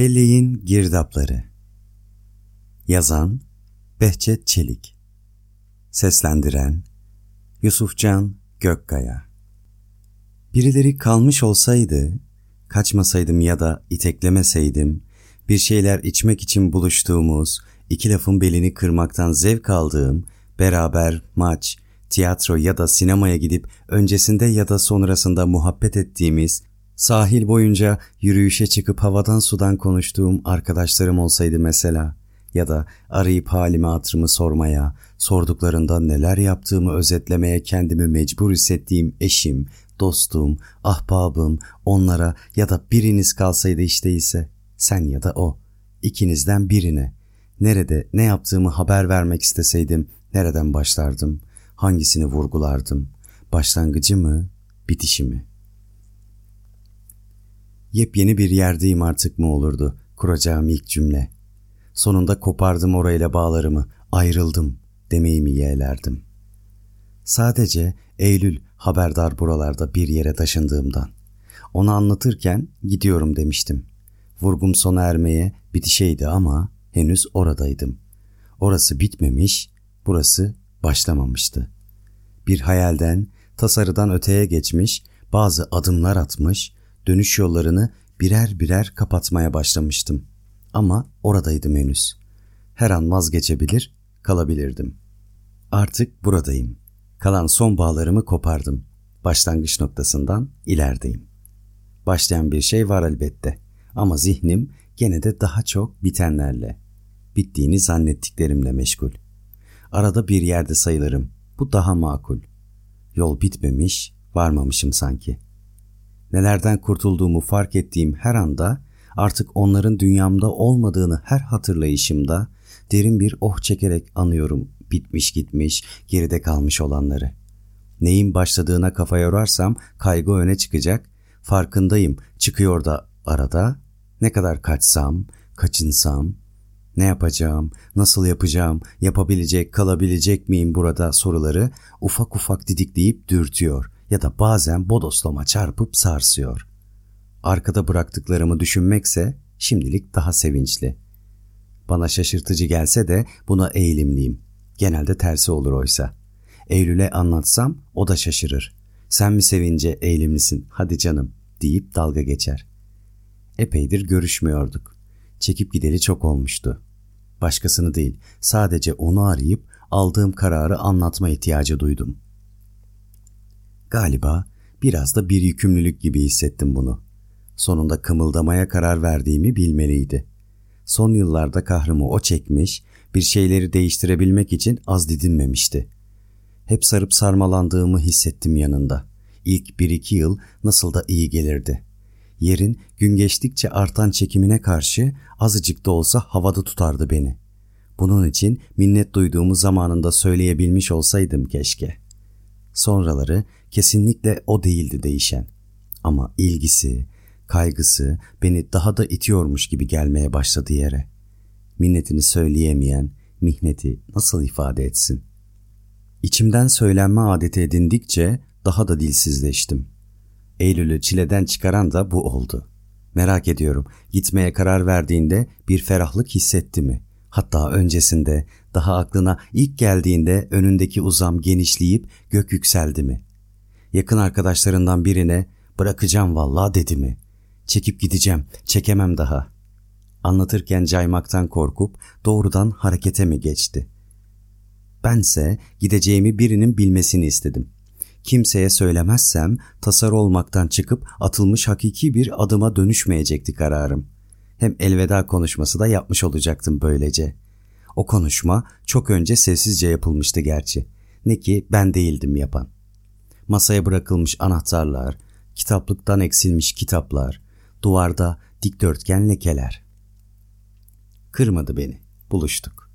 Belleğin Girdapları Yazan Behçet Çelik Seslendiren Yusufcan Gökkaya Birileri kalmış olsaydı, kaçmasaydım ya da iteklemeseydim, bir şeyler içmek için buluştuğumuz, iki lafın belini kırmaktan zevk aldığım, beraber maç, tiyatro ya da sinemaya gidip öncesinde ya da sonrasında muhabbet ettiğimiz Sahil boyunca yürüyüşe çıkıp havadan sudan konuştuğum arkadaşlarım olsaydı mesela ya da arayıp halimi hatırımı sormaya, sorduklarında neler yaptığımı özetlemeye kendimi mecbur hissettiğim eşim, dostum, ahbabım, onlara ya da biriniz kalsaydı işte ise sen ya da o, ikinizden birine. Nerede ne yaptığımı haber vermek isteseydim nereden başlardım, hangisini vurgulardım, başlangıcı mı, bitişi mi?'' Yepyeni bir yerdeyim artık mı olurdu kuracağım ilk cümle. Sonunda kopardım orayla bağlarımı, ayrıldım demeyi mi yeğlerdim. Sadece Eylül haberdar buralarda bir yere taşındığımdan. Onu anlatırken gidiyorum demiştim. Vurgum sona ermeye bitişeydi ama henüz oradaydım. Orası bitmemiş, burası başlamamıştı. Bir hayalden, tasarıdan öteye geçmiş, bazı adımlar atmış, dönüş yollarını birer birer kapatmaya başlamıştım. Ama oradaydım henüz. Her an vazgeçebilir, kalabilirdim. Artık buradayım. Kalan son bağlarımı kopardım. Başlangıç noktasından ilerideyim. Başlayan bir şey var elbette. Ama zihnim gene de daha çok bitenlerle, bittiğini zannettiklerimle meşgul. Arada bir yerde sayılırım. Bu daha makul. Yol bitmemiş, varmamışım sanki.'' Nelerden kurtulduğumu fark ettiğim her anda artık onların dünyamda olmadığını her hatırlayışımda derin bir oh çekerek anıyorum bitmiş gitmiş, geride kalmış olanları. Neyin başladığına kafa yorarsam kaygı öne çıkacak, farkındayım çıkıyor da arada, ne kadar kaçsam, kaçınsam, ne yapacağım, nasıl yapacağım, yapabilecek, kalabilecek miyim burada soruları ufak ufak didikleyip dürtüyor ya da bazen bodoslama çarpıp sarsıyor. Arkada bıraktıklarımı düşünmekse şimdilik daha sevinçli. Bana şaşırtıcı gelse de buna eğilimliyim. Genelde tersi olur oysa. Eylül'e anlatsam o da şaşırır. Sen mi sevince eğilimlisin hadi canım deyip dalga geçer. Epeydir görüşmüyorduk. Çekip gideli çok olmuştu. Başkasını değil sadece onu arayıp aldığım kararı anlatma ihtiyacı duydum.'' Galiba biraz da bir yükümlülük gibi hissettim bunu. Sonunda kımıldamaya karar verdiğimi bilmeliydi. Son yıllarda kahrımı o çekmiş, bir şeyleri değiştirebilmek için az didinmemişti. Hep sarıp sarmalandığımı hissettim yanında. İlk bir iki yıl nasıl da iyi gelirdi. Yerin gün geçtikçe artan çekimine karşı azıcık da olsa havada tutardı beni. Bunun için minnet duyduğumu zamanında söyleyebilmiş olsaydım keşke. Sonraları kesinlikle o değildi değişen. Ama ilgisi, kaygısı beni daha da itiyormuş gibi gelmeye başladı yere. Minnetini söyleyemeyen mihneti nasıl ifade etsin? İçimden söylenme adeti edindikçe daha da dilsizleştim. Eylül'ü çileden çıkaran da bu oldu. Merak ediyorum, gitmeye karar verdiğinde bir ferahlık hissetti mi? Hatta öncesinde, daha aklına ilk geldiğinde önündeki uzam genişleyip gök yükseldi mi? Yakın arkadaşlarından birine bırakacağım vallahi dedi mi? Çekip gideceğim, çekemem daha. Anlatırken caymaktan korkup doğrudan harekete mi geçti? Bense gideceğimi birinin bilmesini istedim. Kimseye söylemezsem tasar olmaktan çıkıp atılmış hakiki bir adıma dönüşmeyecekti kararım. Hem elveda konuşması da yapmış olacaktım böylece. O konuşma çok önce sessizce yapılmıştı gerçi. Ne ki ben değildim yapan masaya bırakılmış anahtarlar, kitaplıktan eksilmiş kitaplar, duvarda dikdörtgen lekeler. Kırmadı beni, buluştuk.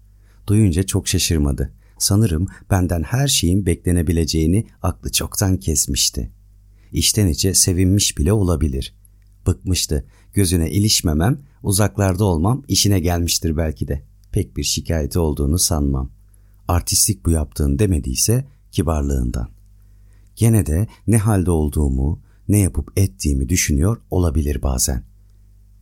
Duyunca çok şaşırmadı. Sanırım benden her şeyin beklenebileceğini aklı çoktan kesmişti. İçten içe sevinmiş bile olabilir. Bıkmıştı. Gözüne ilişmemem, uzaklarda olmam işine gelmiştir belki de. Pek bir şikayeti olduğunu sanmam. Artistlik bu yaptığın demediyse kibarlığından. Gene de ne halde olduğumu, ne yapıp ettiğimi düşünüyor olabilir bazen.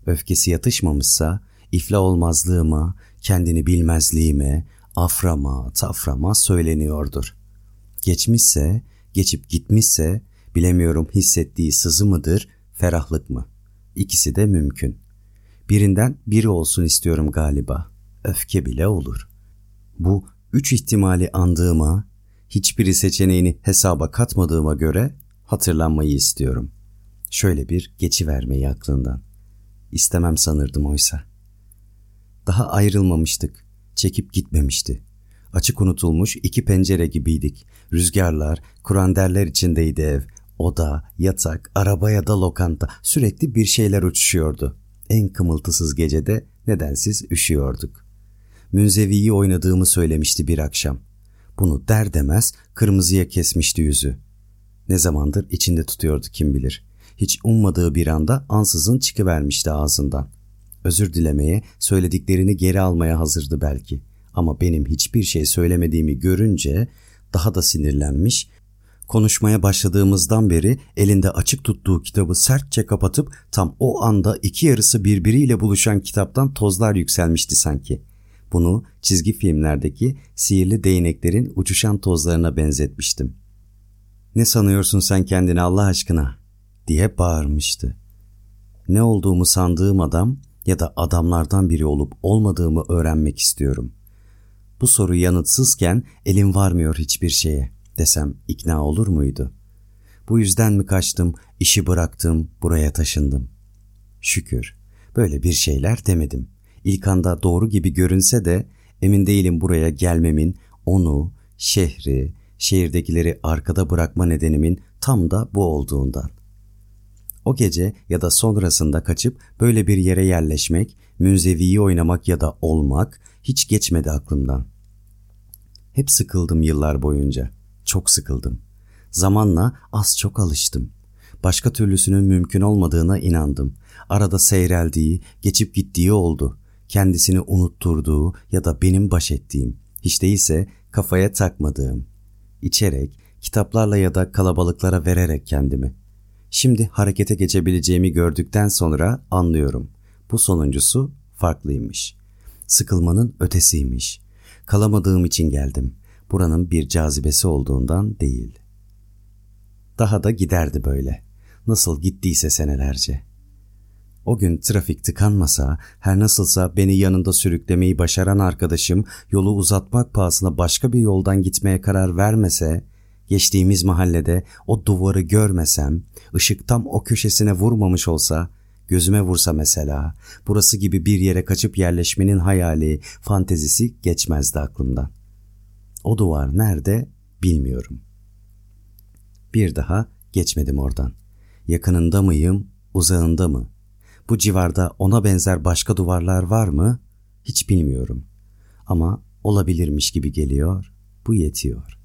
Öfkesi yatışmamışsa ifla olmazlığıma, kendini bilmezliğime, aframa, taframa söyleniyordur. Geçmişse, geçip gitmişse bilemiyorum hissettiği sızı mıdır, ferahlık mı? İkisi de mümkün. Birinden biri olsun istiyorum galiba. Öfke bile olur. Bu üç ihtimali andığıma, hiçbiri seçeneğini hesaba katmadığıma göre hatırlanmayı istiyorum. Şöyle bir geçivermeyi aklından. İstemem sanırdım oysa. Daha ayrılmamıştık. Çekip gitmemişti. Açık unutulmuş iki pencere gibiydik. Rüzgarlar, kuranderler içindeydi ev. Oda, yatak, araba ya da lokanta sürekli bir şeyler uçuşuyordu. En kımıltısız gecede nedensiz üşüyorduk. Münzeviyi oynadığımı söylemişti bir akşam. Bunu der demez kırmızıya kesmişti yüzü. Ne zamandır içinde tutuyordu kim bilir. Hiç ummadığı bir anda ansızın çıkıvermişti ağzından. Özür dilemeye, söylediklerini geri almaya hazırdı belki. Ama benim hiçbir şey söylemediğimi görünce daha da sinirlenmiş, konuşmaya başladığımızdan beri elinde açık tuttuğu kitabı sertçe kapatıp tam o anda iki yarısı birbiriyle buluşan kitaptan tozlar yükselmişti sanki. Bunu çizgi filmlerdeki sihirli değneklerin uçuşan tozlarına benzetmiştim. Ne sanıyorsun sen kendini Allah aşkına? diye bağırmıştı. Ne olduğumu sandığım adam ya da adamlardan biri olup olmadığımı öğrenmek istiyorum. Bu soru yanıtsızken elim varmıyor hiçbir şeye desem ikna olur muydu? Bu yüzden mi kaçtım, işi bıraktım, buraya taşındım? Şükür, böyle bir şeyler demedim. İlk anda doğru gibi görünse de emin değilim buraya gelmemin, onu, şehri, şehirdekileri arkada bırakma nedenimin tam da bu olduğundan. O gece ya da sonrasında kaçıp böyle bir yere yerleşmek, münzeviyi oynamak ya da olmak hiç geçmedi aklımdan. Hep sıkıldım yıllar boyunca. Çok sıkıldım. Zamanla az çok alıştım. Başka türlüsünün mümkün olmadığına inandım. Arada seyreldiği, geçip gittiği oldu. Kendisini unutturduğu ya da benim baş ettiğim, hiç değilse kafaya takmadığım. İçerek, kitaplarla ya da kalabalıklara vererek kendimi. Şimdi harekete geçebileceğimi gördükten sonra anlıyorum. Bu sonuncusu farklıymış. Sıkılmanın ötesiymiş. Kalamadığım için geldim. Buranın bir cazibesi olduğundan değil. Daha da giderdi böyle. Nasıl gittiyse senelerce. O gün trafik tıkanmasa, her nasılsa beni yanında sürüklemeyi başaran arkadaşım yolu uzatmak pahasına başka bir yoldan gitmeye karar vermese, geçtiğimiz mahallede o duvarı görmesem, ışık tam o köşesine vurmamış olsa, gözüme vursa mesela, burası gibi bir yere kaçıp yerleşmenin hayali, fantezisi geçmezdi aklımdan. O duvar nerede bilmiyorum. Bir daha geçmedim oradan. Yakınında mıyım, uzağında mı? Bu civarda ona benzer başka duvarlar var mı? Hiç bilmiyorum. Ama olabilirmiş gibi geliyor. Bu yetiyor.''